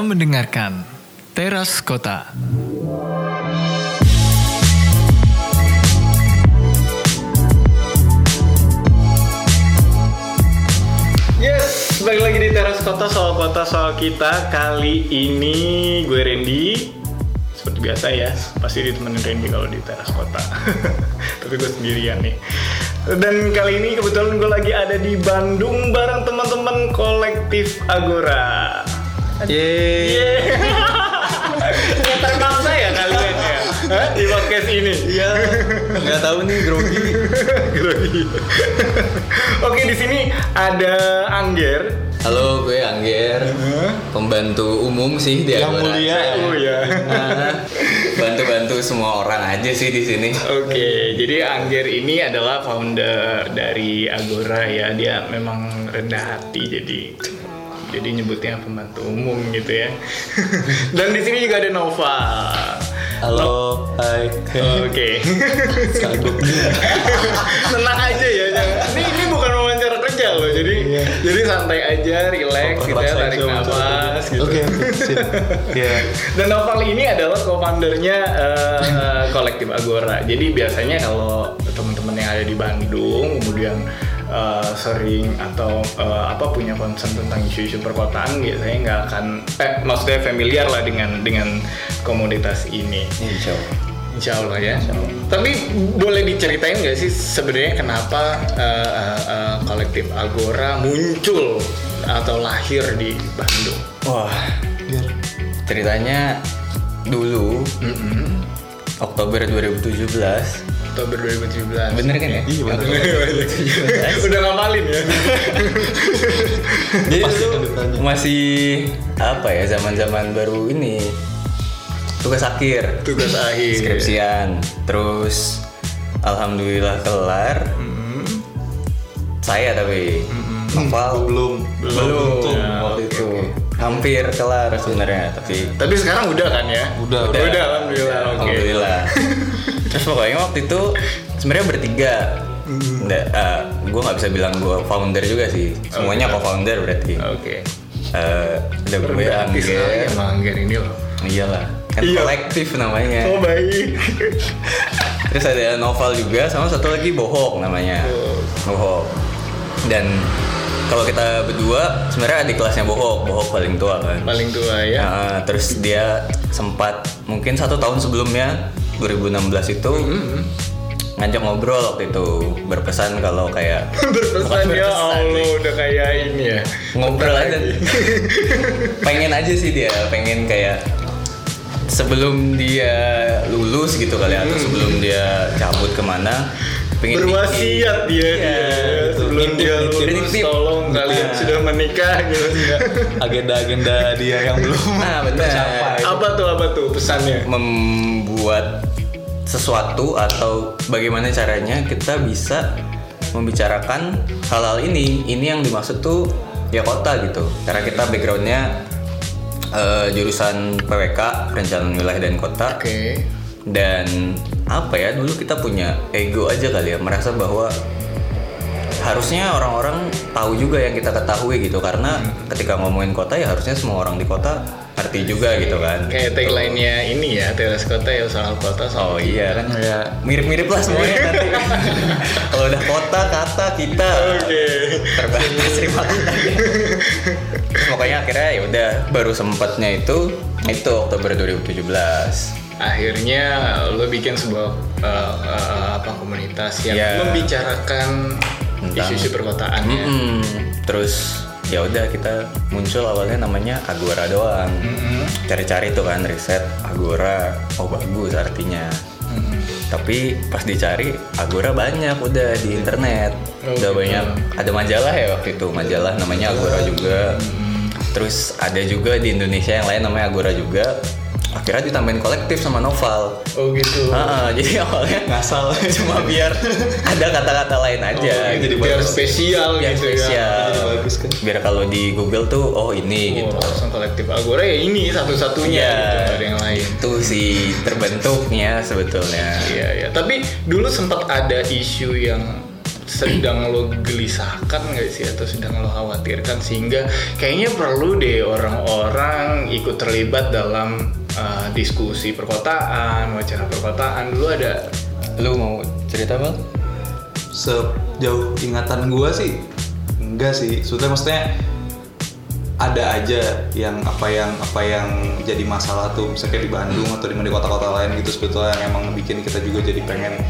Mendengarkan Teras Kota. Yes, balik lagi di teras kota soal kota soal kita. Kali ini gue Randy. Seperti biasa ya, pasti ditemenin Randy kalau di teras kota. Tapi gue sendirian nih. Dan kali ini kebetulan gue lagi ada di Bandung bareng teman-teman kolektif Agora. Yeay. Terpaksa ya kalian ya Hah? di podcast ini. Iya, nggak tahu nih grogi. Grogi. Oke di sini ada Angger. Halo, gue Angger, pembantu umum sih di Yang Agora. mulia. Oh ya. Nah, bantu-bantu semua orang aja sih di sini. Oke, jadi Angger ini adalah founder dari Agora ya. Dia memang rendah hati jadi jadi nyebutnya pembantu umum gitu ya. Dan di sini juga ada Nova. Halo, hai. Oke. Tenang aja ya. jangan- Ini ini bukan wawancara kerja loh. Jadi jadi santai aja, relax gitu ya, tarik nafas gitu. Oke, sip. Iya. Dan Noval ini adalah co-foundernya eh, kolektif Agora. Jadi biasanya kalau teman-teman yang ada di Bandung kemudian eh, sering atau eh, apa punya concern tentang isu-isu perkotaan biasanya nggak akan eh maksudnya familiar lah dengan dengan komoditas ini. Insya Allah. Insya Allah ya. Tapi boleh diceritain nggak sih sebenarnya kenapa eh, eh, eh, kolektif Agora muncul atau lahir di Bandung? Wah, Biar. ceritanya dulu Mm-mm. Oktober 2017. Oktober 2017. Bener kan ya? Iya, bener. Udah ngapalin ya. Jadi Pasti dulu kan ditanya. masih apa ya zaman-zaman baru ini tugas akhir Tugas akhir. skripsian terus alhamdulillah kelar Mm-mm. saya tapi Noval Belum. belum Untung. Ya, waktu oke, itu oke. hampir kelar sebenarnya tapi Tapi sekarang udah kan ya? Udah, Udah, udah. alhamdulillah. Oke. alhamdulillah terus pokoknya waktu itu sebenarnya bertiga Nggak, eh, gue nggak bisa bilang gue founder juga sih semuanya Oke. co-founder berarti Oke. Eh, ada gue Angger sama Angger ini loh. iyalah kan Iya. kolektif namanya Oh baik. Terus ada novel juga sama satu lagi bohong namanya. Oh. Bohong. Dan kalau kita berdua sebenarnya adik kelasnya bohong, bohong paling tua kan. Paling tua ya. Nah, terus dia sempat mungkin satu tahun sebelumnya 2016 itu Mm-hmm. ngajak ngobrol waktu itu berpesan kalau kayak Berpesan ya berpesan Allah sih. udah kayak ini ya. ngobrol aja pengen aja sih dia pengen kayak sebelum dia lulus gitu kali ya, atau Hmm. sebelum dia cabut ke mana pengen Berwasiat dia Iya, dia. Sebelum dia lulus tolong kalian Nah. sudah menikah gitu. Agenda-agenda dia yang belum Nah, tercapai. apa tuh apa tuh pesannya? membuat sesuatu atau bagaimana caranya kita bisa membicarakan hal-hal ini ini yang dimaksud tuh ya kota gitu karena kita backgroundnya eh, jurusan PWK perencanaan wilayah dan kota Oke. dan apa ya dulu kita punya ego aja kali ya merasa bahwa harusnya orang-orang tahu juga yang kita ketahui gitu. Karena ketika ngomongin kota ya harusnya semua orang di kota ngerti juga gitu kan. Kayak tagline-nya ini ya, teras kota ya soal kota soal oh iya kan. Ya. mirip-mirip lah semuanya nanti kalau udah kota kata kita. Oke. terbatas terima kasih pokoknya akhirnya ya udah baru sempatnya itu itu Oktober 2017 akhirnya lo bikin sebuah uh, uh, apa komunitas yang Ya. membicarakan isu-isu perkotaan ya. Mm-mm. Terus ya udah kita muncul awalnya namanya Agora doang. Mm-mm. Cari-cari tuh kan riset Agora, oh bagus artinya. Tapi pas dicari Agora banyak udah di internet. Oh, udah gitu. banyak ada majalah ya waktu itu, majalah namanya Agora juga. Terus ada juga di Indonesia yang lain namanya Agora juga. Akhirnya ditambahin kolektif sama novel. Oh gitu. Ah, jadi awalnya Ngasal. cuma biar ada kata-kata lain aja. Oh, gitu. biar spesial Biar gitu spesial. ya. Jadi bagus kan. Biar kalau di Google tuh oh ini Oh, gitu. langsung kolektif Agora ya ini satu-satunya Iya. gitu, ada yang lain. Itu sih terbentuknya sebetulnya. Iya ya. Tapi dulu sempat ada isu yang sedang lo gelisahkan nggak sih atau sedang lo khawatirkan sehingga kayaknya perlu deh orang-orang ikut terlibat dalam uh, diskusi perkotaan, wacana perkotaan. Dulu ada Lu mau cerita bang? Sejauh ingatan gua sih enggak sih. Sebetulnya maksudnya ada aja yang apa yang apa yang jadi masalah tuh misalnya kayak di Bandung atau di mana di kota-kota lain gitu sebetulnya yang emang bikin kita juga jadi pengen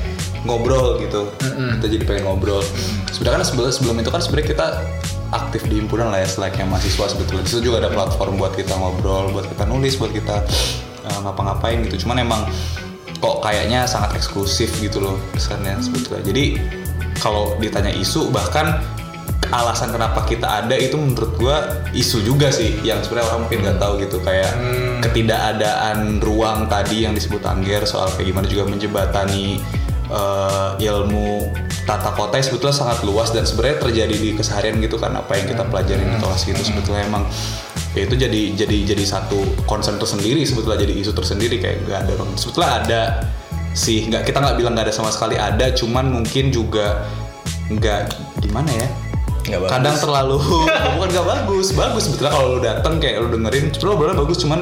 ngobrol gitu kita jadi pengen ngobrol sebenarnya kan sebelum sebelum itu kan sebenarnya kita aktif di himpunan lah ya selain mahasiswa sebetulnya. Itu juga ada platform buat kita ngobrol buat kita nulis buat kita uh, ngapa-ngapain gitu. Cuman emang kok kayaknya sangat eksklusif gitu loh kesannya sebetulnya. Jadi kalau ditanya isu bahkan alasan kenapa kita ada itu menurut gua isu juga sih yang sebenarnya orang mungkin nggak tahu gitu. Kayak ketidakadaan ruang tadi yang disebut Angger soal kayak gimana juga menjebatani eh, ilmu tata kota yang sebetulnya sangat luas dan sebenarnya terjadi di keseharian gitu kan apa yang kita pelajari di kelas itu sebetulnya emang ya itu jadi jadi jadi satu concern tersendiri sebetulnya jadi isu tersendiri kayak nggak ada sebetulnya ada sih nggak kita nggak bilang nggak ada sama sekali ada cuman mungkin juga nggak gimana ya Nggak bagus. kadang terlalu bukan nggak bagus bagus sebetulnya kalau lu dateng kayak lu dengerin sebetulnya obrolan bagus cuman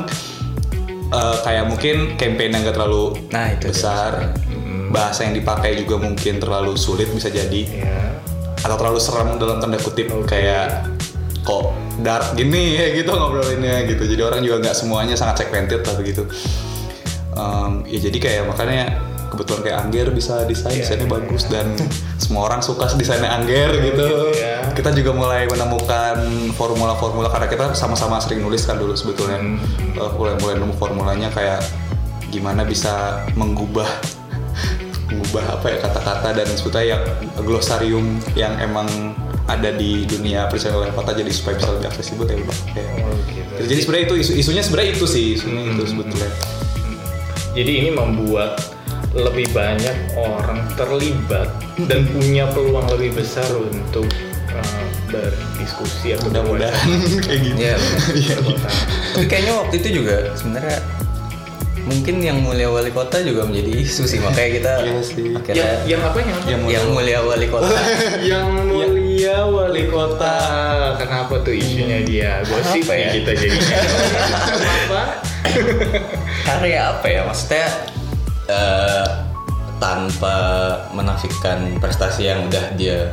eh, kayak mungkin campaign yang gak terlalu Nah, itu dia. Bahasa yang dipakai juga mungkin terlalu sulit bisa jadi. Ya atau terlalu seram dalam tanda kutip kayak kok dark gini? Ya gitu ngobrolinnya gitu. Jadi orang juga nggak semuanya sangat segmented lah begitu. Em, ya jadi kayak makanya kebetulan kayak Angger bisa desain desainnya bagus dan semua orang suka desainnya Angger gitu. iya. kita juga mulai menemukan formula-formula karena kita sama-sama sering nulis kan dulu sebetulnya. Eh, mulai mulai nemu formulanya kayak gimana bisa mengubah mengubah apa ya kata-kata dan sebetulnya yang glosarium yang emang ada di dunia oleh kota jadi supaya bisa lebih aksesibel ya udah kayak gitu. jadi sebenarnya itu isu isunya sebenarnya itu sih isunya itu sebetulnya. Jadi ini membuat lebih banyak orang terlibat dan punya peluang lebih besar untuk uh, berdiskusi atau mudah-mudahan kayak gitu. Iya. Tapi kayaknya waktu itu juga sebenarnya mungkin yang mulia wali kota juga menjadi isu sih makanya kita Iya sih. akhirnya Yang, yang apa yang apa? Yang yang mulia wali kota yang mulia wali kota. Kenapa tuh isunya dia? Gosip Apa nih ya? kita jadinya. Kenapa? karya apa ya maksudnya eh, tanpa menafikan prestasi yang udah dia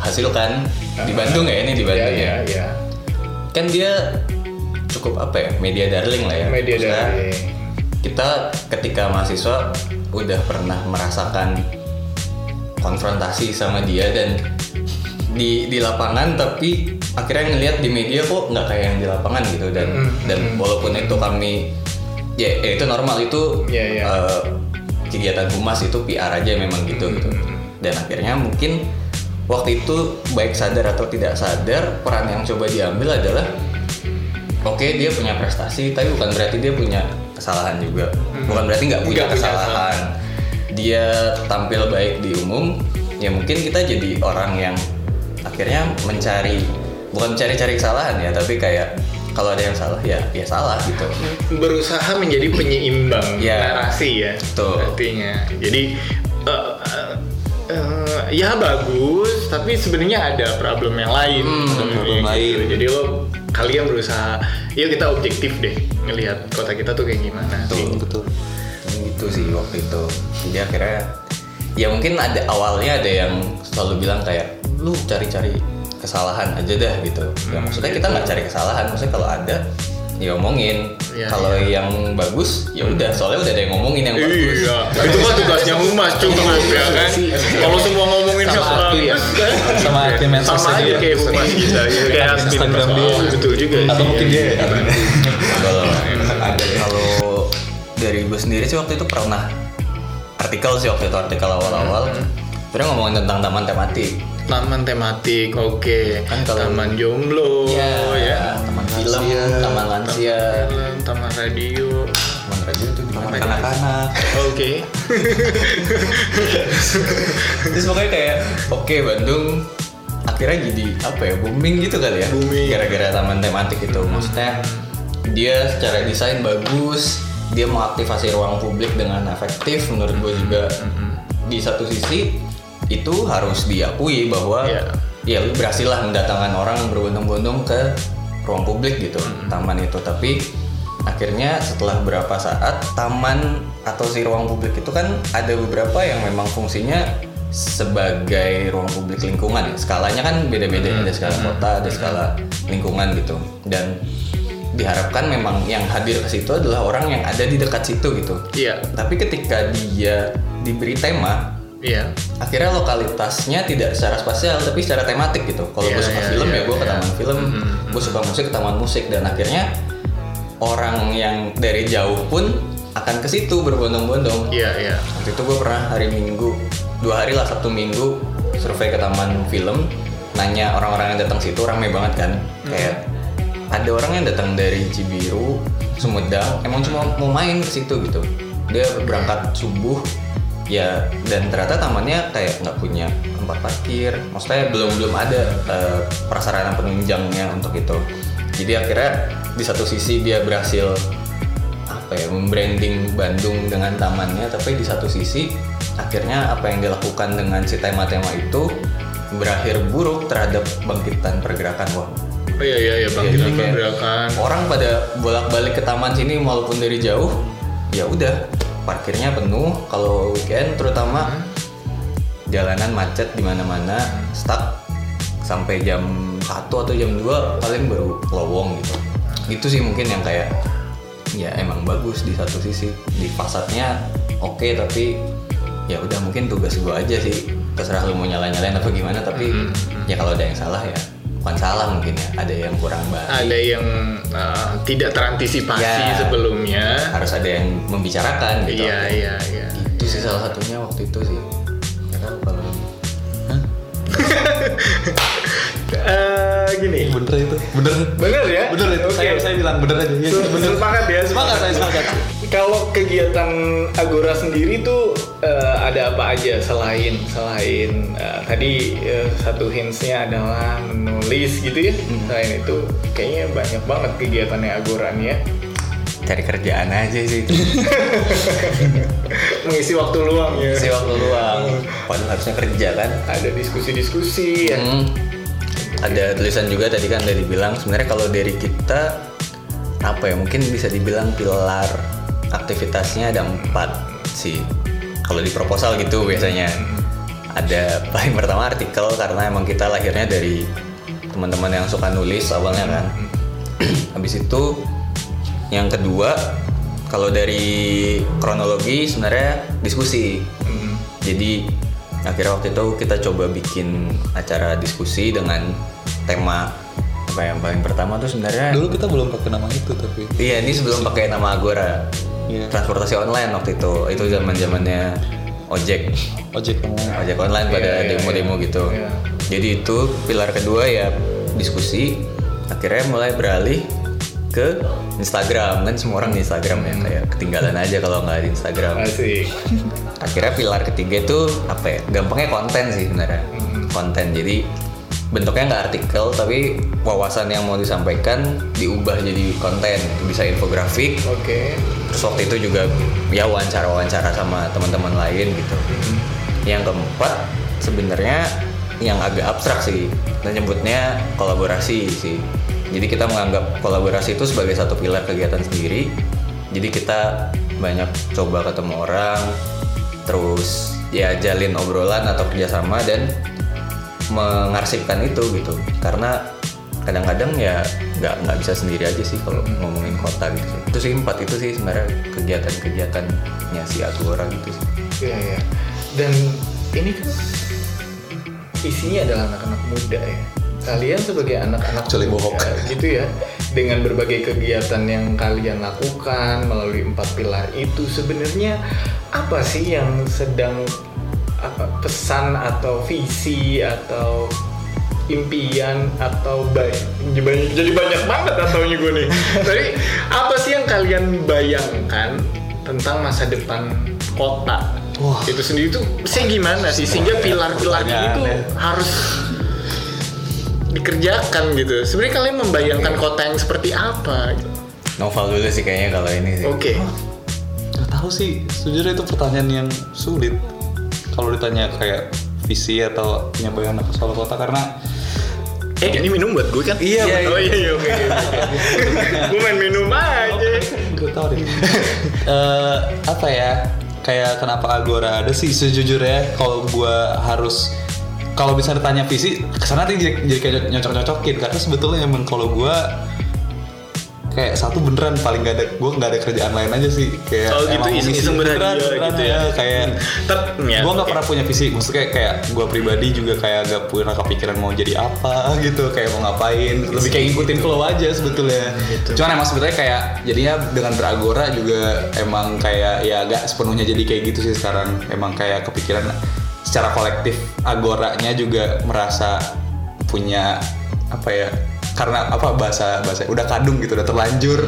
hasilkan di Bandung ya ini di Bandung ya, ya, ya, ya. kan dia cukup apa ya media darling lah ya Media Maksudnya, dari kita ketika mahasiswa udah pernah merasakan konfrontasi sama dia dan di di lapangan tapi akhirnya ngelihat di media kok nggak kayak yang di lapangan gitu. Dan Mm, dan walaupun itu kami ya, ya itu normal itu Ya, ya. eh, kegiatan humas itu PR aja memang gitu Mm, gitu. Dan akhirnya mungkin waktu itu baik sadar atau tidak sadar peran yang coba diambil adalah oke dia punya prestasi tapi bukan berarti dia punya kesalahan juga. Bukan berarti nggak punya punya kesalahan. dia tampil baik di umum ya mungkin kita jadi orang yang akhirnya mencari bukan mencari-cari kesalahan ya tapi kayak kalau ada yang salah ya ya salah gitu. Berusaha menjadi penyeimbang Ya. narasi ya Betul. artinya. Jadi eh, eh, ya bagus tapi sebenarnya ada problem yang lain Hmm, problem lain. jadi lo kalian berusaha yuk kita objektif deh ngelihat kota kita tuh kayak gimana sih. betul. Gitu sih waktu itu. Jadi akhirnya ya mungkin ada awalnya ada yang selalu bilang kayak lu cari-cari kesalahan aja dah gitu. Ya maksudnya kita nggak cari kesalahan. Maksudnya kalau ada ya omongin Iya, kalau yang bagus ya udah soalnya udah ada yang ngomongin yang bagus. Iya, itu kan tugasnya humas cukup ya kan. Kalau semua ngomongin Sama admin ya. Sama admin medsos sama aja kayak humas kita, ya, kayak admin Instagram dia. Oh, betul juga. atau sih. mungkin dia. Ya kalau kalau dari gue sendiri sih waktu itu pernah artikel sih waktu itu artikel awal-awal. Sebenarnya ngomongin tentang taman tematik Taman tematik, oke. Kan kalau- taman jomblo, ya. taman film, taman lansia, Film, taman radio. taman radio itu di mana? anak-anak Oke. Terus pokoknya kayak oke Bandung akhirnya jadi apa ya booming gitu kali ya Booming. gara-gara taman tematik itu maksudnya dia secara desain bagus dia mengaktifasi ruang publik dengan efektif menurut gue juga di satu sisi itu harus diakui bahwa Iya. ya lu berhasil lah mendatangkan orang berbondong-bondong ke ruang publik gitu taman itu. Tapi akhirnya setelah beberapa saat taman atau si ruang publik itu kan ada beberapa yang memang fungsinya sebagai ruang publik lingkungan ya. Skalanya kan beda-beda ada skala kota ada skala lingkungan gitu. Dan diharapkan memang yang hadir ke situ adalah orang yang ada di dekat situ gitu. Iya, tapi ketika dia diberi tema iya. akhirnya lokalitasnya tidak secara spasial tapi secara tematik gitu. Kalau Iya, gue suka iya, film iya, ya gue ke iya. taman film gue suka musik ke taman musik. Dan akhirnya orang yang dari jauh pun akan ke situ berbondong-bondong. Iya, iya. waktu itu gue pernah hari minggu dua hari lah sabtu minggu survei ke taman film. Nanya orang-orang yang datang situ ramai banget kan. Kayak ada orang yang datang dari Cibiru Sumedang emang cuma mau main ke situ gitu. Dia berangkat subuh ya dan ternyata tamannya kayak nggak punya tempat parkir. Maksudnya belum belum ada eh, prasarana penunjangnya untuk itu. Jadi akhirnya di satu sisi dia berhasil apa ya membranding Bandung dengan tamannya tapi di satu sisi akhirnya apa yang dilakukan dengan si tema-tema itu berakhir buruk terhadap bangkitan pergerakan wah Oh iya iya iya Iya, kayak pergerakan. orang pada bolak-balik ke taman sini walaupun dari jauh ya udah parkirnya penuh kalau weekend terutama jalanan macet di mana-mana stuck sampai jam 1 atau jam 2 paling baru lowong gitu. Itu sih mungkin yang kayak ya emang bagus di satu sisi. Di fasadnya oke tapi ya udah mungkin tugas gua aja sih. Terserah lu mau nyala-nyalain apa gimana tapi ya kalau ada yang salah ya bukan salah mungkin ya ada yang kurang baik Ada yang uh, tidak terantisipasi Ya. sebelumnya. harus ada yang membicarakan gitu Iya iya iya. itu sih salah satunya waktu itu sih Nggak tahu kalau Eh, gini. Bener itu, bener. Bener ya? Bener itu. Oke. Saya saya bilang bener aja. Ya, bener. Sepakat ya? Semangat saya semangat. Kalau kegiatan Agora sendiri tuh eh, ada apa aja selain selain eh, tadi eh, satu hintsnya adalah menulis gitu ya. Hmm. Selain itu kayaknya banyak banget kegiatannya Agora nih ya. cari kerjaan aja sih itu Mengisi waktu luang ya. si waktu luang padahal harusnya kerja kan Ada diskusi-diskusi ya. Hmm. ada tulisan juga tadi kan udah dibilang sebenarnya kalau dari kita apa ya mungkin bisa dibilang pilar aktivitasnya ada empat sih. Kalau di proposal gitu biasanya. Ada paling pertama artikel karena emang kita lahirnya dari teman-teman yang suka nulis awalnya kan. Habis itu yang kedua kalau dari kronologi sebenarnya diskusi. Hmm. jadi akhirnya waktu itu kita coba bikin acara diskusi dengan tema apa yang paling pertama tuh sebenarnya Dulu kita belum pakai nama itu tapi. iya ini sebelum pakai nama Agora Iya. transportasi online waktu itu itu zaman zamannya ojek Ojek online. ojek online pada Iya, iya, demo-demo iya. gitu Iya. jadi itu pilar kedua ya diskusi akhirnya mulai beralih ke Instagram kan semua orang di Instagram ya kayak ketinggalan aja kalau nggak di Instagram Asik. akhirnya pilar ketiga itu apa ya gampangnya konten sih sebenarnya konten jadi bentuknya nggak artikel tapi wawasan yang mau disampaikan diubah jadi konten bisa infografik. Oke. terus waktu itu juga ya wawancara wawancara sama teman-teman lain gitu. Yang keempat sebenarnya yang agak abstrak sih dan nyebutnya kolaborasi sih. Jadi kita menganggap kolaborasi itu sebagai satu pilar kegiatan sendiri. Jadi kita banyak coba ketemu orang terus ya jalin obrolan atau kerjasama dan mengarsipkan itu gitu karena kadang-kadang ya nggak nggak bisa sendiri aja sih kalau ngomongin kota gitu sih itu sih empat itu sih sebenarnya kegiatan-kegiatannya si Agora gitu sih Iya ya. Dan ini kan isinya adalah anak-anak muda ya. Kalian sebagai anak-anak bohong. gitu ya. Dengan berbagai kegiatan yang kalian lakukan melalui empat pilar itu sebenarnya apa sih yang sedang apa pesan atau visi atau impian atau baik jadi banyak banget ataunya gue nih. Tapi apa sih yang kalian bayangkan tentang masa depan kota? Wah. itu sendiri tuh sih gimana sih? Sehingga pilar-pilar ini tuh harus dikerjakan gitu. Sebenarnya kalian membayangkan kota yang seperti apa? Novel dulu sih kayaknya kalau ini sih. Oke. Gak tahu sih, sejujurnya itu pertanyaan yang sulit. Kalau ditanya kayak visi atau punya bayangan apa soal kota karena Eh ini minum buat gue kan? Iya, betul. Oh iya iya gue main minum aja. gue tau deh Eh, apa ya kayak kenapa Agora ada sih sejujurnya kalau gue harus kalau bisa ditanya visi ke sana nanti jadi, jadi kayak nyocok nyocokin karena sebetulnya emang kalau gue kayak satu beneran paling gak ada gue nggak ada kerjaan lain aja sih kayak Oh, gitu, emang iseng-iseng misi- berhadiah beneran, gitu ya. beneran, kayak Ter- ya, gue nggak oke. pernah punya visi maksudnya kayak gue pribadi juga kayak gak pernah kepikiran mau jadi apa gitu kayak mau ngapain lebih kayak ngikutin flow aja sebetulnya cuman emang sebetulnya kayak jadinya dengan beragora juga emang kayak ya gak sepenuhnya jadi kayak gitu sih sekarang emang kayak kepikiran secara kolektif agoranya juga merasa punya apa ya karena apa bahasa bahasa udah kadung gitu udah terlanjur.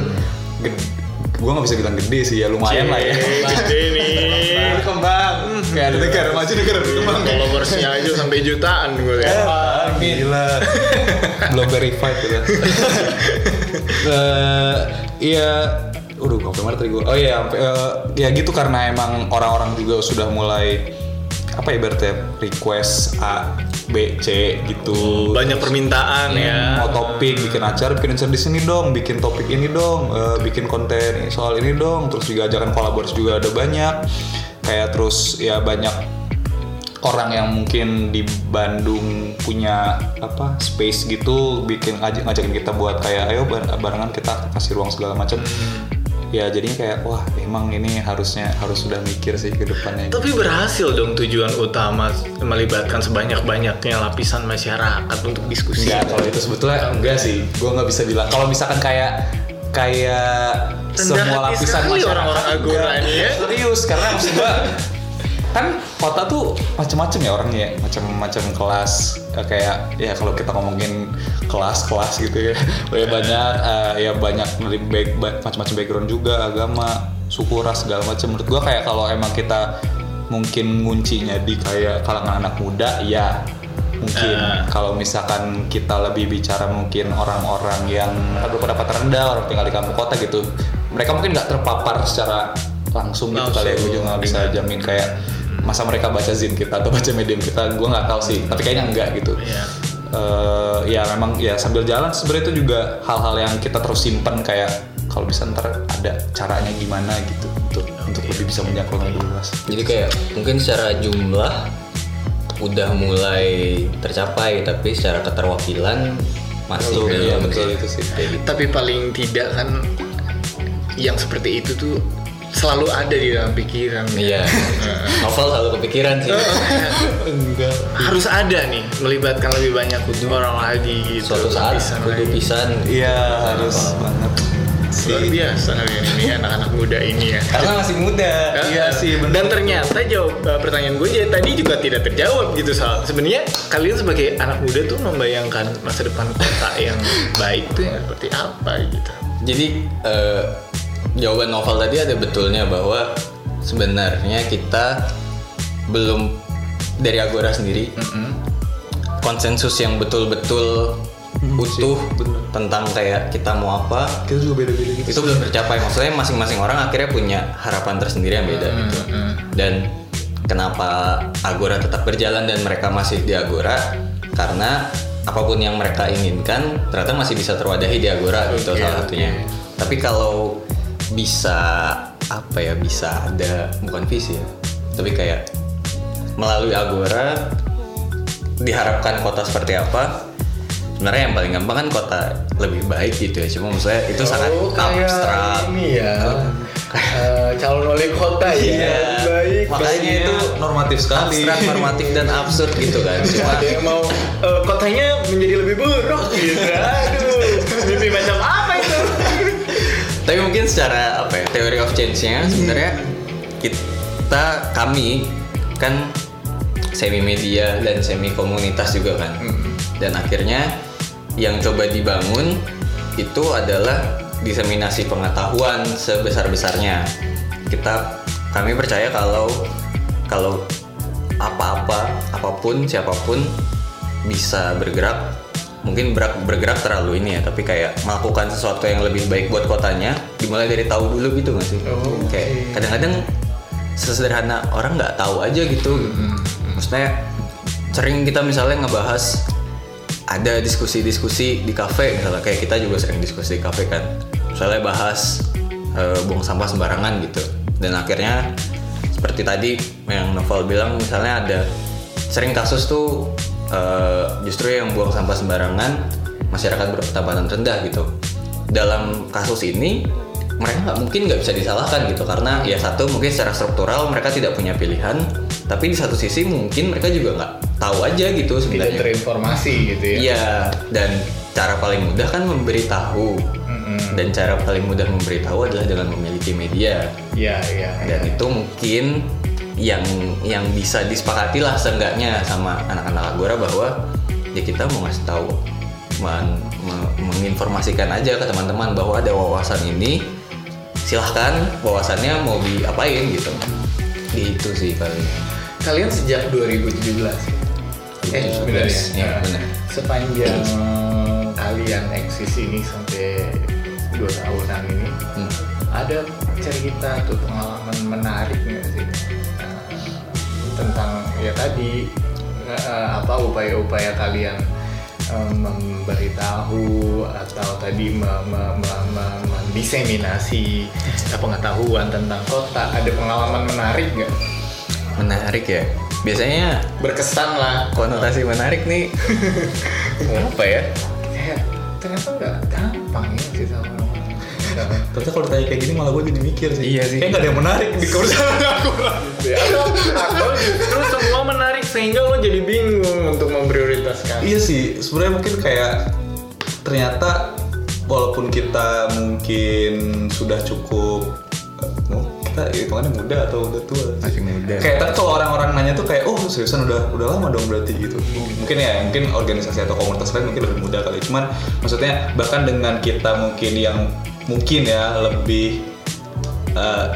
Gue nggak bisa bilang gede sih ya lumayan lah ya. Gede nih. berkembang kayak ada negara maju negara berkembang Followersnya aja sampai jutaan gue ya. Ah, gila. Belum verified gitu Eh, iya Udah, gue mana tadi gue? Oh iya, sampai, eh, ya gitu karena emang orang-orang juga sudah mulai apa ya berarti request A, B, C gitu. Banyak permintaan ya. Mau topik, bikin acara, bikin acara di sini dong, bikin topik ini dong, eh, bikin konten soal ini dong, terus juga ajakan kolaborasi juga ada banyak. Kayak terus ya banyak orang yang mungkin di Bandung punya apa space gitu bikin ngajak ngajakin kita buat kayak ayo bar- barengan kita kasih ruang segala macam ya jadinya kayak wah emang ini harusnya harus sudah mikir sih ke depannya Tapi berhasil dong tujuan utama melibatkan sebanyak-banyaknya lapisan masyarakat untuk diskusi. enggak kalau itu sebetulnya enggak sih gue nggak bisa bilang kalau misalkan kayak kayak Rendah semua lapisan masyarakat orang-orang Agora ini ya. serius karena maksud gue kan kota tuh macem-macem ya orangnya ya. Macem-macem kelas Eh, kayak ya kalau kita ngomongin kelas-kelas gitu ya. Ya banyak eh, ya banyak dari back, ba- macam-macam background juga agama suku ras segala macam menurut gua kayak kalau emang kita mungkin nguncinya di kayak kalangan anak muda ya mungkin. Ah. kalau misalkan kita lebih bicara mungkin orang-orang yang berpendapat rendah orang tinggal di kampung kota gitu mereka mungkin nggak terpapar secara langsung gitu kali ya. Gue juga nggak bisa jamin kayak masa mereka baca zin kita atau baca medium kita gue nggak tahu sih tapi kayaknya enggak gitu Iya. Eh, ya memang ya sambil jalan sebenarnya itu juga hal-hal yang kita terus simpen kayak kalau bisa ntar ada caranya gimana gitu untuk untuk lebih bisa menjangkau lebih luas Jadi kayak mungkin secara jumlah udah mulai tercapai tapi secara keterwakilan masih belum iya, betul sih. itu sih. Gitu. Tapi paling tidak kan yang seperti itu tuh selalu ada di dalam pikiran. Iya. Novel selalu kepikiran sih. enggak Harus ada nih melibatkan lebih banyak orang lagi gitu. Suatu saat kudu pisan. iya harus banget Luar biasa kalian ini anak-anak muda ini ya. Karena masih muda. Iya sih, bener. Dan ternyata jawab eh, pertanyaan gue ya, tadi juga tidak terjawab gitu soal. Sebenarnya kalian sebagai anak muda tuh membayangkan masa depan kota yang baik tuh yang seperti apa gitu. Jadi eh, jawaban novel tadi ada betulnya bahwa sebenarnya kita belum dari Agora sendiri konsensus yang betul-betul utuh bener. tentang kayak kita mau apa kita juga beda-beda gitu. itu belum tercapai. Maksudnya masing-masing orang akhirnya punya harapan tersendiri yang beda gitu. Dan kenapa Agora tetap berjalan dan mereka masih di Agora? Karena apa pun yang mereka inginkan ternyata masih bisa terwadahi di Agora gitu salah oke. satunya. tapi kalau bisa apa ya bisa ada bukan visi ya tapi kayak melalui Agora diharapkan kota seperti apa sebenarnya yang paling gampang kan kota lebih baik gitu ya cuma maksudnya itu sangat abstrak ini ya. eh, calon wali kota Iya. Baik. makanya itu normatif sekali abstrak normatif dan absurd gitu kan cuma ada yang mau eh, kotanya menjadi lebih buruk gitu. Aduh, mimpi macam apa? Tapi mungkin secara apa ya teori of change-nya sebenarnya kita kami kan semi media dan semi komunitas juga kan. Dan akhirnya yang coba dibangun itu adalah diseminasi pengetahuan sebesar besarnya kita kami percaya kalau kalau apa-apa apa pun siapa pun bisa bergerak mungkin bergerak, bergerak terlalu ini ya tapi kayak melakukan sesuatu yang lebih baik buat kotanya dimulai dari tahu dulu gitu nggak sih? Oh, kayak kadang-kadang sesederhana orang nggak tahu aja gitu. Maksudnya sering kita misalnya ngebahas ada diskusi-diskusi di kafe misalnya kayak kita juga sering diskusi di kafe kan. Misalnya bahas eh, buang sampah sembarangan gitu. Dan akhirnya seperti tadi yang Novel bilang misalnya ada sering kasus tuh eh, justru yang buang sampah sembarangan masyarakat berpendapatan rendah gitu dalam kasus ini mereka nggak mungkin nggak bisa disalahkan gitu karena ya satu mungkin secara struktural mereka tidak punya pilihan tapi di satu sisi mungkin mereka juga nggak tahu aja gitu Tidak sebenarnya terinformasi gitu ya. Iya, dan cara paling mudah kan memberitahu. Mm-mm. Dan cara paling mudah memberitahu adalah dengan memiliki media. Iya, iya. Dan itu mungkin yang yang bisa disepakati lah seenggaknya sama anak-anak Agora bahwa ya kita mau ngasih tahu men- me- menginformasikan aja ke teman-teman bahwa ada wawasan ini silahkan wawasannya mau diapain gitu gitu sih kali Kalian sejak 2017 ya? Eh, benar ya? Nah, benar. Sepanjang kalian eksis ini sampai dua tahunan ini, Hmm. ada cerita atau pengalaman menarik nggak sih tentang ya tadi eh, apa upaya-upaya kalian eh, memberitahu atau tadi me- me- me- me- mendiseminasi pengetahuan tentang kota. Ada pengalaman menarik nggak? Menarik ya? Biasanya berkesan lah. konotasi menarik nih. Apa ya? Kayak ternyata nggak gampang ya sih sama orang Tapi kalau ditanya kayak gini malah gue jadi mikir sih. Iya sih. Kayak gak ada yang menarik di kerusakan aku. atau justru semua menarik sehingga lo jadi bingung untuk memprioritaskan Iya sih, sebenarnya mungkin kayak ternyata walaupun kita mungkin sudah cukup eh, mau kita hitungannya muda atau udah tua Masih muda. Kayak tapi kalau orang-orang nanya tuh kayak oh seriusan udah udah lama dong berarti gitu. Mungkin ya mungkin organisasi atau komunitas lain mungkin lebih muda kali. Cuman maksudnya bahkan dengan kita mungkin yang mungkin ya lebih eh,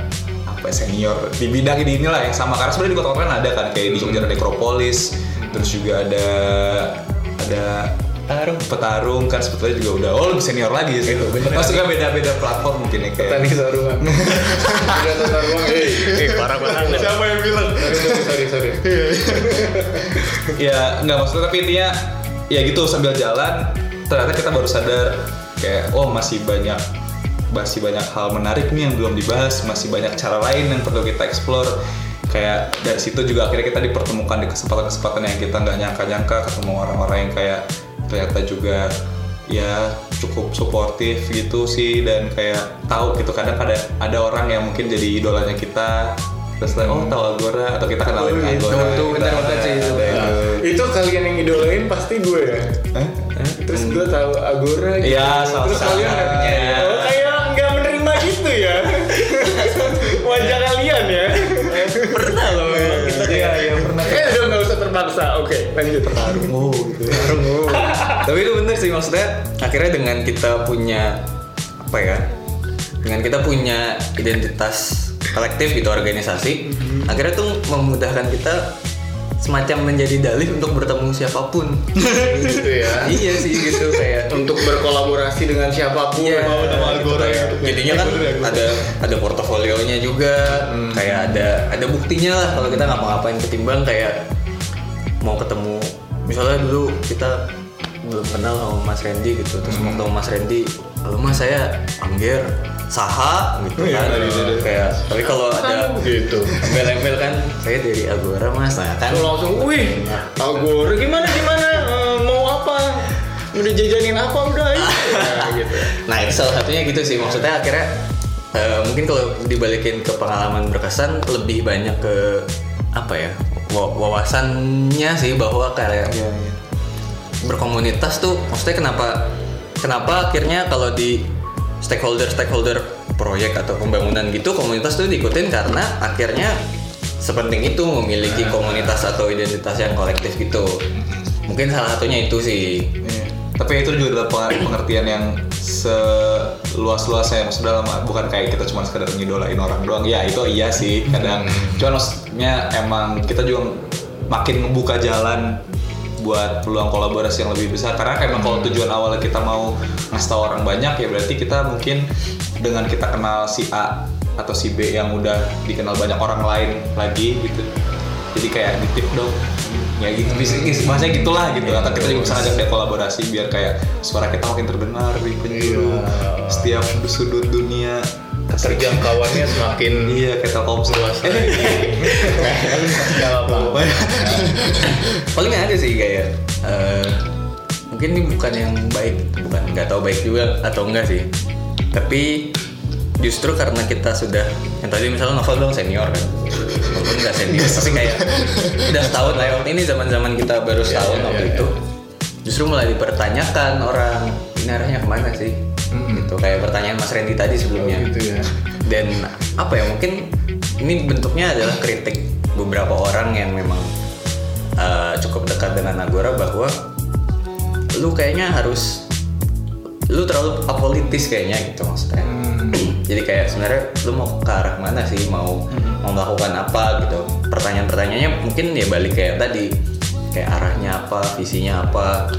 apa ya, senior di bidang ini inilah yang sama. Karena sebenarnya di kota-kota kan ada kan kayak di Jogja ada Necropolis terus juga ada ada Tarung. petarung kan sebetulnya juga udah oh lebih senior lagi sih. Maksudnya beda-beda platform mungkin ya kayak. Tadi sarungan. Tata ruang eh Eh, parah banget. siapa yang bilang? Sorry sorry sorry ya nggak maksudnya tapi intinya ya gitu sambil jalan ternyata kita baru sadar kayak oh masih banyak masih banyak hal menarik nih yang belum dibahas masih banyak cara lain yang perlu kita explore kayak dari situ juga akhirnya kita dipertemukan di kesempatan-kesempatan yang kita nggak nyangka-nyangka ketemu orang-orang yang kayak ternyata juga ya cukup suportif gitu sih dan kayak tahu gitu kadang ada ada orang yang mungkin jadi idolanya kita terus like, oh tahu Agora atau kita kenalin Oh, gitu. Agora Tuh, bentar, bentar sih, itu. Ada Nah, itu kalian yang idolain pasti gue ya Hah? terus gue tahu Agora gitu. Iya, salah terus kalian satunya. Kalian ya Pernah loh kita Iya, iya pernah. eh udah nggak usah terpaksa oke lanjut Oh, gitu. Tapi itu bener sih maksudnya akhirnya dengan kita punya apa ya? Dengan kita punya identitas kolektif gitu organisasi, akhirnya tuh memudahkan kita semacam menjadi dalih untuk bertemu siapa pun. gitu ya iya sih gitu kayak untuk berkolaborasi dengan siapa pun Iya, mau gitu Agora kayak. gitu. Jadinya kan ada ada portofolionya juga, kayak ada ada buktinya lah kalau kita ngapa-ngapain ketimbang kayak mau ketemu misalnya dulu kita belum kenal sama Mas Randy gitu, terus mau ketemu Mas Randy, lalu Mas saya Angger, Saha gitu kan, iya, iya. kayak tapi kalau ada gitu embel-embel kan saya dari Agora Mas, nah kan Lu langsung, wih, Agora gimana gimana Eh, mau apa? Udah jajanin apa udah. Nah, gitu. Nah itu salah satunya gitu sih maksudnya akhirnya eh, mungkin kalau dibalikin ke pengalaman berkesan lebih banyak ke apa ya wa- wawasannya sih bahwa kayak Iya, iya. Berkomunitas tuh maksudnya kenapa kenapa akhirnya kalau di stakeholder stakeholder proyek atau pembangunan gitu komunitas tuh diikutin karena akhirnya sepenting itu memiliki komunitas atau identitas yang kolektif gitu mungkin salah satunya itu sih Iya. Tapi itu juga adalah peng- pengertian yang seluas-luasnya maksudnya dalam bukan kayak kita cuma sekedar ngidolain orang doang. Ya itu iya sih kadang. Cuman maksudnya emang kita juga makin ngebuka jalan buat peluang kolaborasi yang lebih besar. Karena emang kalau tujuan awalnya kita mau ngasih tahu orang banyak ya berarti kita mungkin dengan kita kenal si A atau si B yang udah dikenal banyak orang lain lagi gitu. Jadi kayak ditip dong. Ya gitu. Bisa bahasanya gitulah gitu. Atau kita juga bisa ngajak dia kolaborasi biar kayak suara kita makin terdengar di penjuru Iya. setiap sudut dunia Terjangkauannya semakin iya kayak Telkomsel. luas lagi. Nggak apa-apa. paling ada sih kayak eh, mungkin ini bukan yang baik bukan nggak tahu baik juga atau enggak sih. Tapi justru karena kita sudah yang tadi misalnya novel dong senior kan. Walaupun nggak senior tapi kayak udah setahun lah ini zaman zaman kita baru setahun iya, waktu iya, itu. Justru mulai dipertanyakan orang ini arahnya ke mana sih gitu kayak pertanyaan Mas Randy tadi sebelumnya. Gitu ya. dan apa ya mungkin ini bentuknya adalah kritik beberapa orang yang memang uh, cukup dekat dengan Agora bahwa lu kayaknya harus lu terlalu apolitis kayaknya gitu maksudnya. Jadi kayak sebenarnya lu mau ke arah mana sih? Mau mau melakukan apa gitu? Pertanyaan-pertanyaannya mungkin ya balik kayak tadi kayak arahnya apa visinya apa?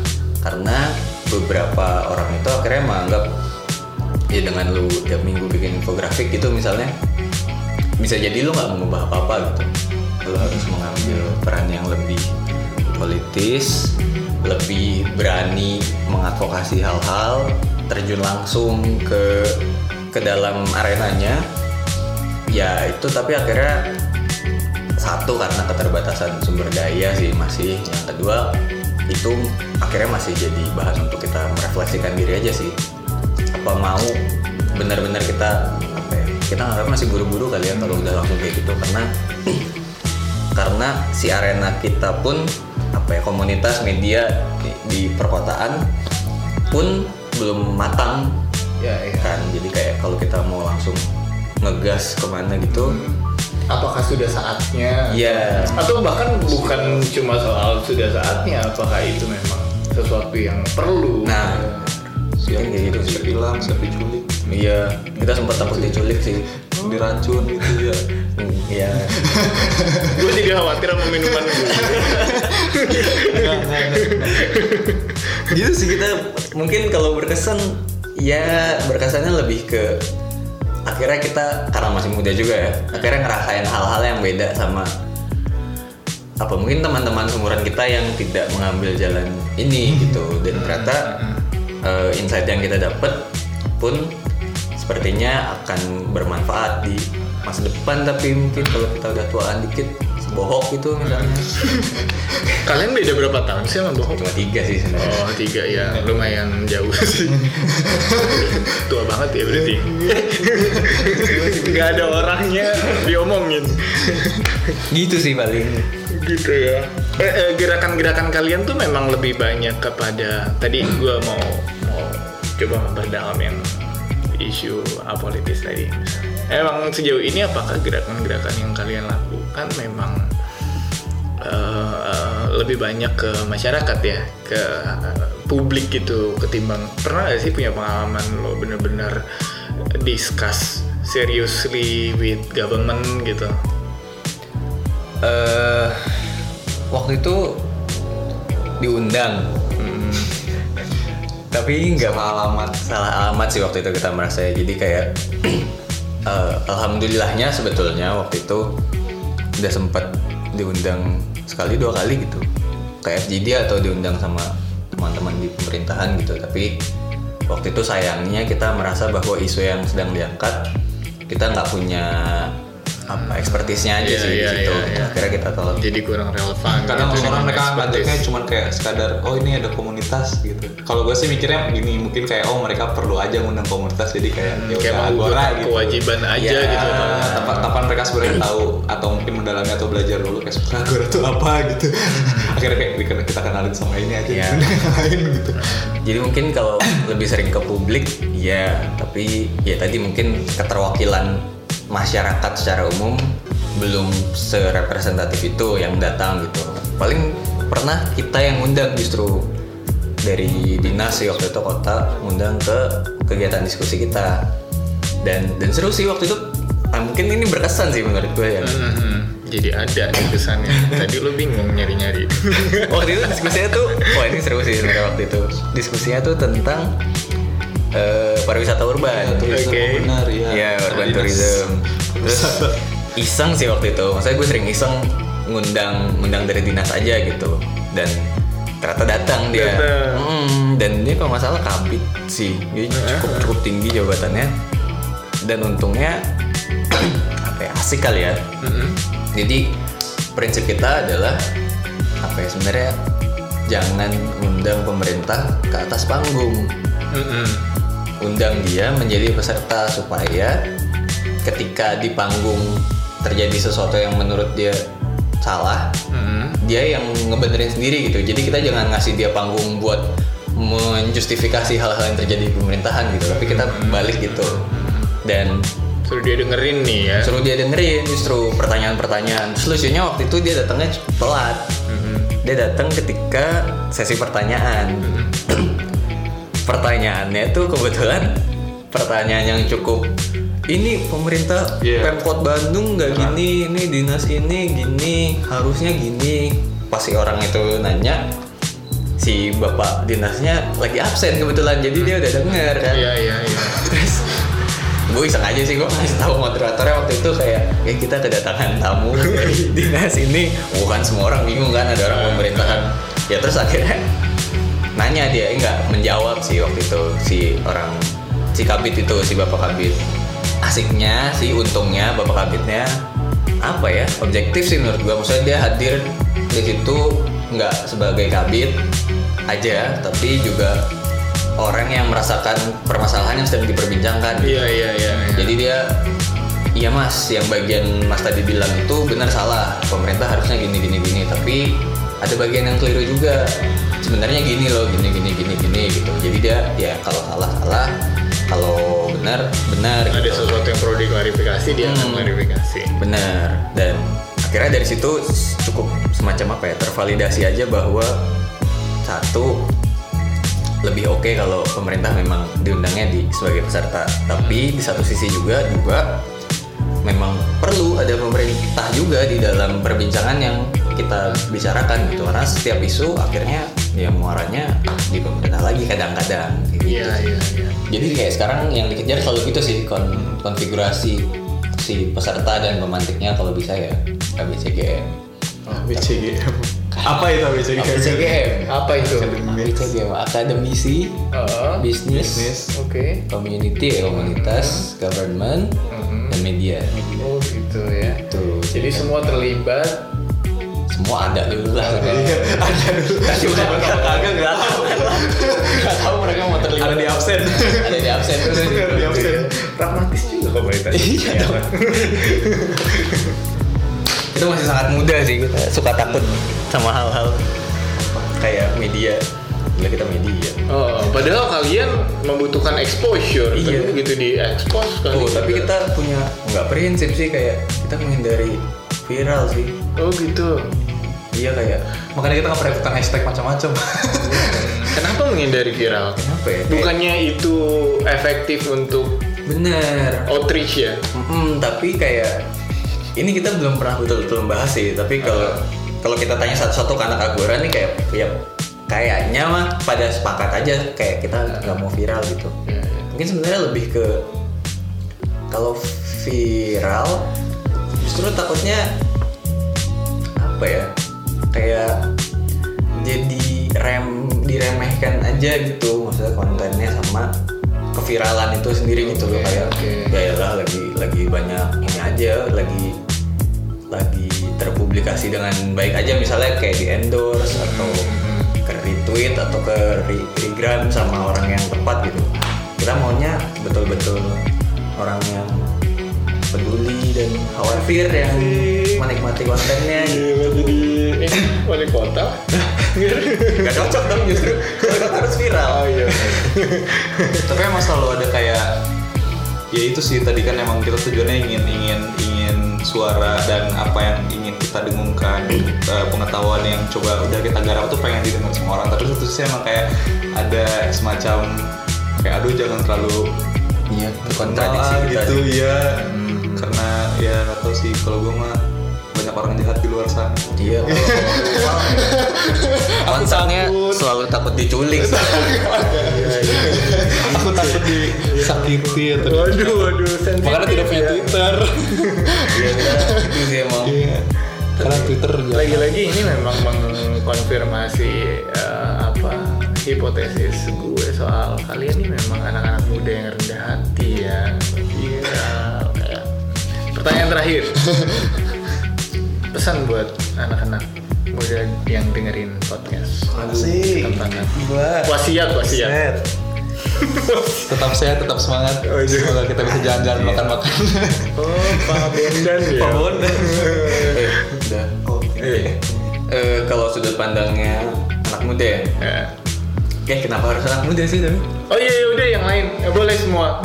Karena beberapa orang itu akhirnya menganggap ya dengan lu tiap minggu bikin infografik gitu misalnya bisa jadi lu nggak mengubah apa-apa gitu. Lu harus mengambil peran yang lebih politis lebih berani mengadvokasi hal-hal terjun langsung ke ke dalam arenanya. Ya itu tapi akhirnya satu karena keterbatasan sumber daya sih masih. Yang kedua itu akhirnya masih jadi bahan untuk kita merefleksikan diri aja sih. Apa mau benar-benar kita apa ya kita nganggap masih buru-buru kali ya kalau udah langsung kayak gitu. Karena karena si arena kita pun apa ya komunitas media di, perkotaan pun belum matang. Ya, ya. kan jadi kayak kalau kita mau langsung ngegas ke mana gitu Apakah sudah saatnya? ya Atau bahkan bukan cuma soal sudah saatnya, apakah itu memang sesuatu yang perlu? nah siap kayak gitu sih hilang diculik iya kita sempat takut diculik sih diracun gitu ya Hmm, Iya. gue jadi khawatir sama minuman gue. gitu sih kita mungkin kalau berkesan ya berkesannya lebih ke akhirnya kita karena masih muda juga ya akhirnya ngerasain hal-hal yang beda sama apa mungkin teman-teman seumuran kita yang tidak mengambil jalan ini gitu. Dan ternyata eh, insight yang kita dapat pun sepertinya akan bermanfaat di masa depan. Tapi mungkin kalau kita udah tuaan dikit sebohok gitu misalnya Kalian beda berapa tahun sih sama bohong? cuma tiga sih sebenarnya Oh tiga ya, lumayan jauh sih. Tua banget ya berarti. Gak ada orangnya diomongin. gitu sih paling gitu ya. Eh, eh, Gerakan-gerakan kalian tuh memang lebih banyak kepada tadi gue mau mau coba memperdalam yang isu apolitis tadi. Emang sejauh ini apakah gerakan-gerakan yang kalian lakukan memang eh, lebih banyak ke masyarakat ya, ke publik gitu ketimbang pernah gak sih punya pengalaman lo bener-bener discuss seriously with government gitu? eh waktu itu diundang Hmm. tapi nggak Salah alamat. salah alamat sih waktu itu kita merasa ya. jadi kayak eh, alhamdulillahnya sebetulnya waktu itu udah sempet diundang sekali dua kali gitu. Ke FGD atau diundang sama teman-teman di pemerintahan gitu. Tapi waktu itu sayangnya kita merasa bahwa isu yang sedang diangkat kita nggak punya apa ekspertisnya aja Iya, sih iya, di situ. iya, iya. akhirnya kita tolak jadi kurang relevan. Kadang gitu orang mereka ngajaknya cuma kayak sekadar oh ini ada komunitas gitu. Kalau gue sih mikirnya gini mungkin kayak oh mereka perlu aja ngundang komunitas jadi kayak ya kayak udah mau agora gitu kewajiban aja Ya, gitu. tanpa, tanpa mereka sebenarnya tahu atau mungkin mendalami atau belajar dulu kayak sebenarnya agora tuh apa? gitu. Akhirnya kayak kita, kita kenalin sama ini aja. Iya. yang lain gitu. Jadi mungkin kalau lebih sering ke publik, ya. Tapi ya tadi mungkin keterwakilan masyarakat secara umum belum serepresentatif itu yang datang gitu. Paling pernah kita yang ngundang justru dari dinas sih waktu itu kota ngundang ke kegiatan diskusi kita. Dan dan seru sih waktu itu. Ah, mungkin ini berkesan sih menurut gue ya. Mhm. jadi ada nih kesannya tadi lu bingung nyari-nyari waktu itu diskusinya tuh wah ini seru sih sebenarnya waktu itu diskusinya tuh tentang eh, pariwisata urban Oke. benar ya Iya tourism terus iseng sih waktu itu. Maksudnya gue sering iseng ngundang ngundang dari dinas aja gitu. Dan ternyata datang dia. Datang. Mm, dan dia kalau nggak salah kabit sih. Dia cukup cukup tinggi jabatannya. Dan untungnya apa ya asik kali ya. Jadi prinsip kita adalah apa ya sebenarnya jangan undang pemerintah ke atas panggung. Mm-mm. undang dia menjadi peserta supaya ketika di panggung terjadi sesuatu yang menurut dia salah Mm-mm. dia yang ngebenerin sendiri gitu. Jadi kita jangan ngasih dia panggung buat menjustifikasi hal-hal yang terjadi di pemerintahan gitu tapi kita balik gitu. Dan Suruh dia dengerin nih ya. suruh dia dengerin justru pertanyaan-pertanyaan. Terus lucunya waktu itu dia datangnya telat. Mm-mm. dia datang ketika sesi pertanyaan. Pertanyaannya tuh kebetulan pertanyaan yang cukup ini pemerintah Iya. pemkot Bandung nggak gini ini dinas ini gini harusnya gini. Pasti orang itu nanya si bapak dinasnya lagi absen kebetulan jadi dia udah denger kan. Iya iya iya. terus gue iseng aja sih gue ngasih tahu moderatornya waktu itu kayak ya kita kedatangan tamu dari dinas ini. Bukan semua orang bingung kan ada orang pemerintahan. Ya terus akhirnya nanya dia eh, enggak menjawab sih waktu itu si orang si kabit itu si bapak kabit asiknya sih untungnya bapak kabitnya apa ya objektif sih menurut gue maksudnya dia hadir di situ nggak sebagai kabit aja tapi juga orang yang merasakan permasalahan yang sedang diperbincangkan. Iya iya iya. iya. jadi dia iya mas yang bagian mas tadi bilang itu benar salah. Pemerintah harusnya gini gini gini. Tapi ada bagian yang keliru juga. Sebenarnya gini loh gini gini gini gini gitu. Jadi dia ya kalau salah salah kalau benar benar ada gitu. sesuatu yang perlu diklarifikasi dia akan Hmm. klarifikasi. benar dan akhirnya dari situ cukup semacam apa ya tervalidasi aja bahwa satu lebih oke kalau pemerintah memang diundangnya di sebagai peserta tapi di satu sisi juga juga memang perlu ada pemerintah juga di dalam perbincangan yang kita bicarakan gitu karena setiap isu akhirnya ya muaranya di pemerintah lagi kadang-kadang gitu. Iya iya iya. Jadi kayak sekarang yang dikejar selalu gitu sih kon- konfigurasi si peserta dan pemantiknya kalau bisa ya KBCGM. BCGM. Apa itu BCGM? KBCGM. Apa itu? KBCGM akademisi, Oh, bisnis, Bisnis. Oke. community ya komunitas, government, Mhm. dan media. Oh gitu ya. Tuh. Jadi semua terlibat. Semua ada dulu lah. Iya, Ada dulu. Cuma kagak nggak tahu nggak tahu mereka mau terlibat. Ada di absen. Ada di absen terus. Ada di absen. Pragmatis juga pemerintah. Iya dong. itu masih sangat muda sih kita suka takut sama hal-hal kayak media Gila kita media Oh, padahal kalian membutuhkan exposure. Iya. Tapi begitu di expose kan. oh tapi kita punya nggak prinsip sih kayak kita menghindari viral sih Oh gitu. Iya kayak Makanya kita nggak pernah ikutan hashtag macam-macam. Kenapa menghindari viral? kenapa ya Bukannya itu efektif untuk bener outreach ya? Mm, tapi kayak ini kita belum pernah betul-betul membahas sih tapi kalau kalau kita tanya satu-satu ke anak Agora nih kayak ya kayaknya mah pada sepakat aja kayak kita nggak mau viral gitu Ya, ya. mungkin sebenarnya lebih ke kalau viral justru takutnya apa ya kayak jadi rem diremehkan aja gitu. Maksudnya kontennya sama keviralan itu sendiri gitu loh kayak oke. ya elah, lagi lagi banyak ini aja lagi lagi terpublikasi dengan baik aja. Misalnya kayak di endorse atau ke retweet atau ke re- regram sama orang yang tepat gitu. Kita maunya betul-betul orang yang peduli dan khawatir yang menikmati kontennya gitu. Gila jadi wali kota. Gak cocok dong justru harus viral Oh iya. Tapi emang selalu ada kayak ya itu sih tadi kan emang kita tujuannya ingin ingin ingin suara dan apa yang ingin kita dengungkan eh, pengetahuan yang coba udah kita garap tuh pengen didengar semua orang tapi satu sisi emang kayak ada semacam kayak aduh jangan terlalu Iya kontradiksi gitu sih. ya karena ya tahu sih kalau gue mah banyak orang jahat di luar sana? Iya Konsepnya selalu takut diculik. Aku takut disakiti atau Waduh, waduh. sensitif makanya tidak punya ya. twitter. Iya itu sih emang. Iya. Karena Twitter lagi-lagi ini memang mengkonfirmasi eh, apa hipotesis gue soal kalian ini memang anak-anak muda yang rendah hati ya. Iya pertanyaan terakhir pesan buat anak-anak muda yang dengerin podcast Asik. Gua. wasiat wasiat tetap sehat, tetap semangat. Oh, iya. Semoga kita bisa jalan-jalan makan-makan. oh Pak Bondan ya Pak Bondan. Eh, udah. Eh, Eh, kalau sudut pandangnya anak muda ya. ya. Eh, kenapa harus anak muda sih tapi? Oh iya, iya udah yang lain ya, boleh semua.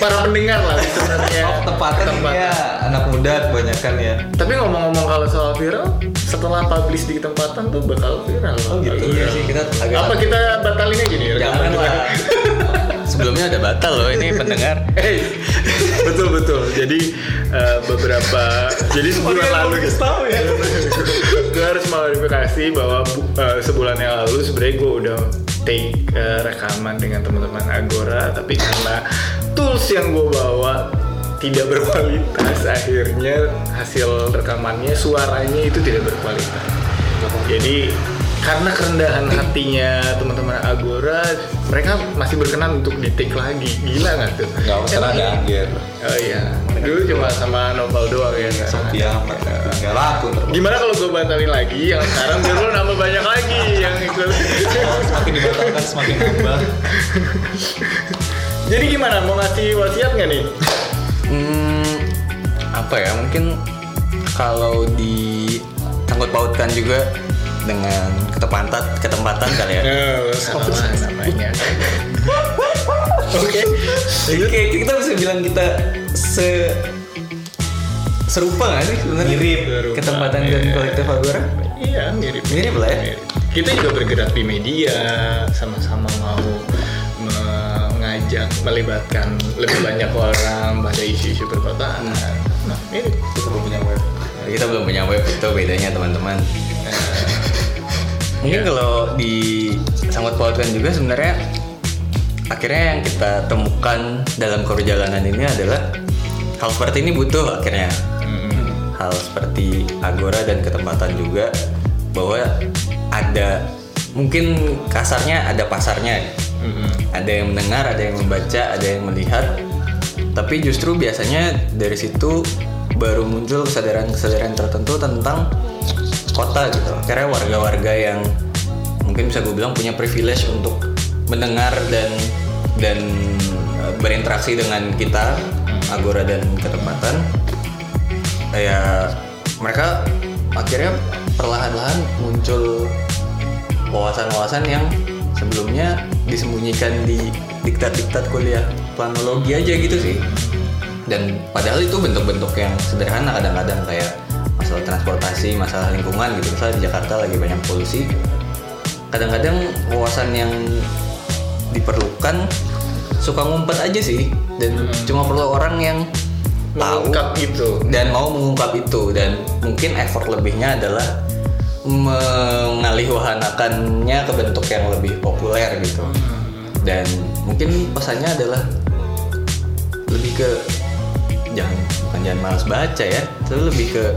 Para pendengar lah sebenarnya. Oh, tempatan Tempatan. ya anak muda kebanyakan ya. Tapi ngomong-ngomong kalau soal viral, setelah publish di tempatan tuh bakal viral. Oh Iya sih kita agak Apa kita batalin aja nih? rekaman Jangan lah. Sebelumnya ada batal loh ini pendengar. Eh, betul betul. Jadi eh, beberapa, jadi sebulan lalu tahu ya. gue harus mengklarifikasi bahwa eh, sebulan yang lalu sebenarnya gue udah take eh, rekaman dengan teman-teman Agora, tapi karena tools yang gue bawa tidak berkualitas, akhirnya hasil rekamannya suaranya itu tidak berkualitas. Jadi karena kerendahan hatinya teman-teman Agora, mereka masih berkenan untuk di take lagi. Gila nggak tuh? Enggak usah Emang- ada. Oh iya, dulu cuma sama novel doang ya. nggak. Sepi amat. Enggak laku. Gimana kalau gue batalin lagi yang sekarang biar lo nambah banyak lagi yang ikut. Semakin dibatalkan semakin nambah. Jadi gimana mau ngasih wasiat nggak nih? Hmm, apa ya? Mungkin kalau disangkut pautkan juga dengan ketempatan ketempatan kali ya. sama namanya. Oke. Kayak kita bisa bilang kita se serupa nggak sih sebenarnya? Mirip. Ketempatan dan kolektif Agora. Iya mirip. Mirip lah ya. Mirip. Kita juga bergerak di media, sama-sama mau mengajak, melibatkan lebih banyak orang pada isu-isu perkotaan. Nah, mirip. Kita belum punya web. Kita belum punya web itu bedanya teman-teman. Mungkin Iya. kalau di sangkut pautkan juga sebenarnya akhirnya yang kita temukan dalam perjalanan ini adalah hal seperti ini butuh akhirnya Mm-mm. hal seperti agora dan ketempatan juga bahwa ada mungkin kasarnya ada pasarnya Mm-mm. ada yang mendengar ada yang membaca ada yang melihat tapi justru biasanya dari situ baru muncul kesadaran-kesadaran tertentu tentang kota gitu. Karena warga-warga yang mungkin bisa gue bilang punya privilege untuk mendengar dan dan eh, berinteraksi dengan kita agora dan ketempatan ya mereka akhirnya perlahan-lahan muncul wawasan-wawasan yang sebelumnya disembunyikan di diktat-diktat kuliah planologi aja gitu sih. Dan padahal itu bentuk-bentuk yang sederhana kadang-kadang kayak masalah transportasi, masalah lingkungan gitu. Misalnya di Jakarta lagi banyak polusi. Kadang-kadang wawasan yang diperlukan suka ngumpet aja sih. Dan cuma perlu orang yang tahu itu. dan mau mengungkap itu. Dan mungkin effort lebihnya adalah mengalihwahanakannya ke bentuk yang lebih populer gitu. Dan mungkin pesannya adalah lebih ke jangan bukan jangan malas baca ya tapi lebih ke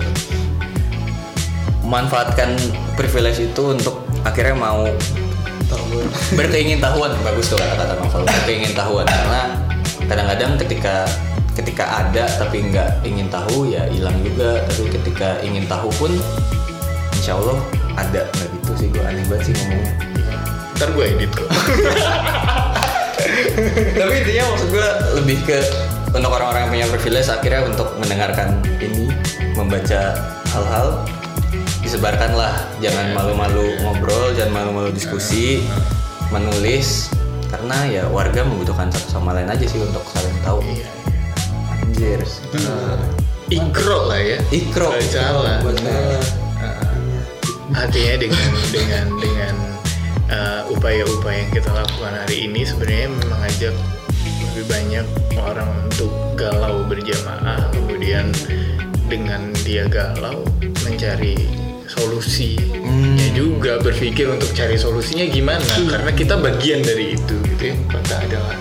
memanfaatkan privilege itu untuk akhirnya mau berkeingin tahuan bagus tuh kata-kata novel berkeingin tahuan karena kadang-kadang ketika ketika ada tapi nggak ingin tahu ya hilang juga. Tapi ketika ingin tahu pun insya Allah ada. Nggak gitu sih gue aneh banget sih ngomongnya. Ntar gue edit. Kok. tapi intinya maksud gue lebih ke untuk orang-orang yang punya privilege akhirnya untuk mendengarkan ini membaca hal-hal disebarkanlah. Jangan malu-malu ngobrol jangan malu-malu diskusi menulis karena ya warga membutuhkan satu sama lain aja sih untuk saling tahu. Anjir. Ikro lah ya. ikro Baca lah. Bener. Artinya dengan dengan dengan uh, upaya-upaya yang kita lakukan hari ini sebenarnya mengajak lebih banyak orang untuk galau berjamaah. Kemudian dengan dia galau mencari solusinya juga berpikir untuk cari solusinya gimana? Karena kita bagian dari itu gitu ya. Kota adalah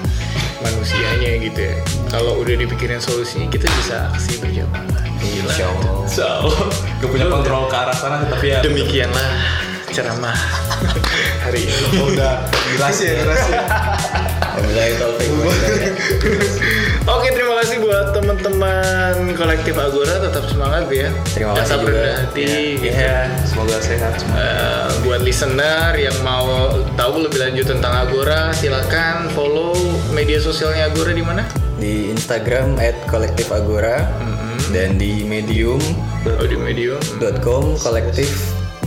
manusianya gitu ya. Kalau udah dipikirin solusinya kita bisa aksi berjamaah. Insya Allah. So, Gak punya kontrol ke arah sana tapi ya. Demikianlah ceramah hari ini. Oh, udah. Rahasia rahasia. Oke, terima teman-teman kolektif Agora tetap semangat ya. Terima kasih tetap juga. rendah hati Ya, ya. Semoga sehat semua. Eh, buat listener yang mau tahu lebih lanjut tentang Agora, silakan follow media sosialnya Agora di mana? Di Instagram @kolektifagora dan di medium.com Oh di Medium. kolektif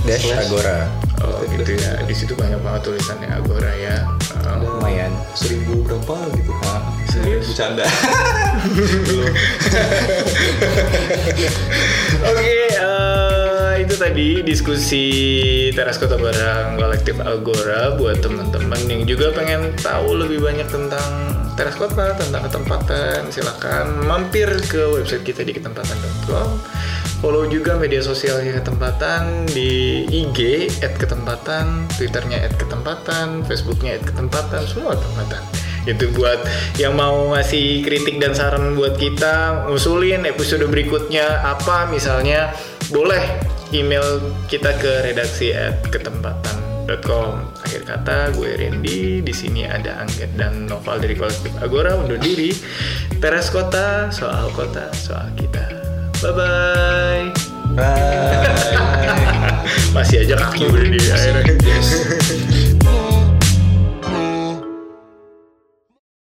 dash agora. Oh gitu ya. Di situ banyak banget tulisannya Agora ya. Eh, Lumayan. Seribu berapa gitu? Ah, serius? Bercanda. Oke, eh, itu tadi diskusi teras kota barang kolektif Agora buat teman-teman yang juga pengen tahu lebih banyak tentang teras kota, tentang ketempatan, silakan mampir ke website kita di ketempatan.com. Follow juga media sosialnya ketempatan di IG @ketempatan, Twitternya @ketempatan, Facebooknya @ketempatan, semua ketempatan itu buat yang mau ngasih kritik dan saran buat kita ngusulin episode berikutnya apa. Misalnya boleh email kita ke redaksi at ketempatan.com akhir kata gue Randy. Di sini ada Angget dan Noval dari kolektif Agora undur diri. Teras kota soal kota soal kita. Bye bye. Bye. masih aja kaki berdiri akhirnya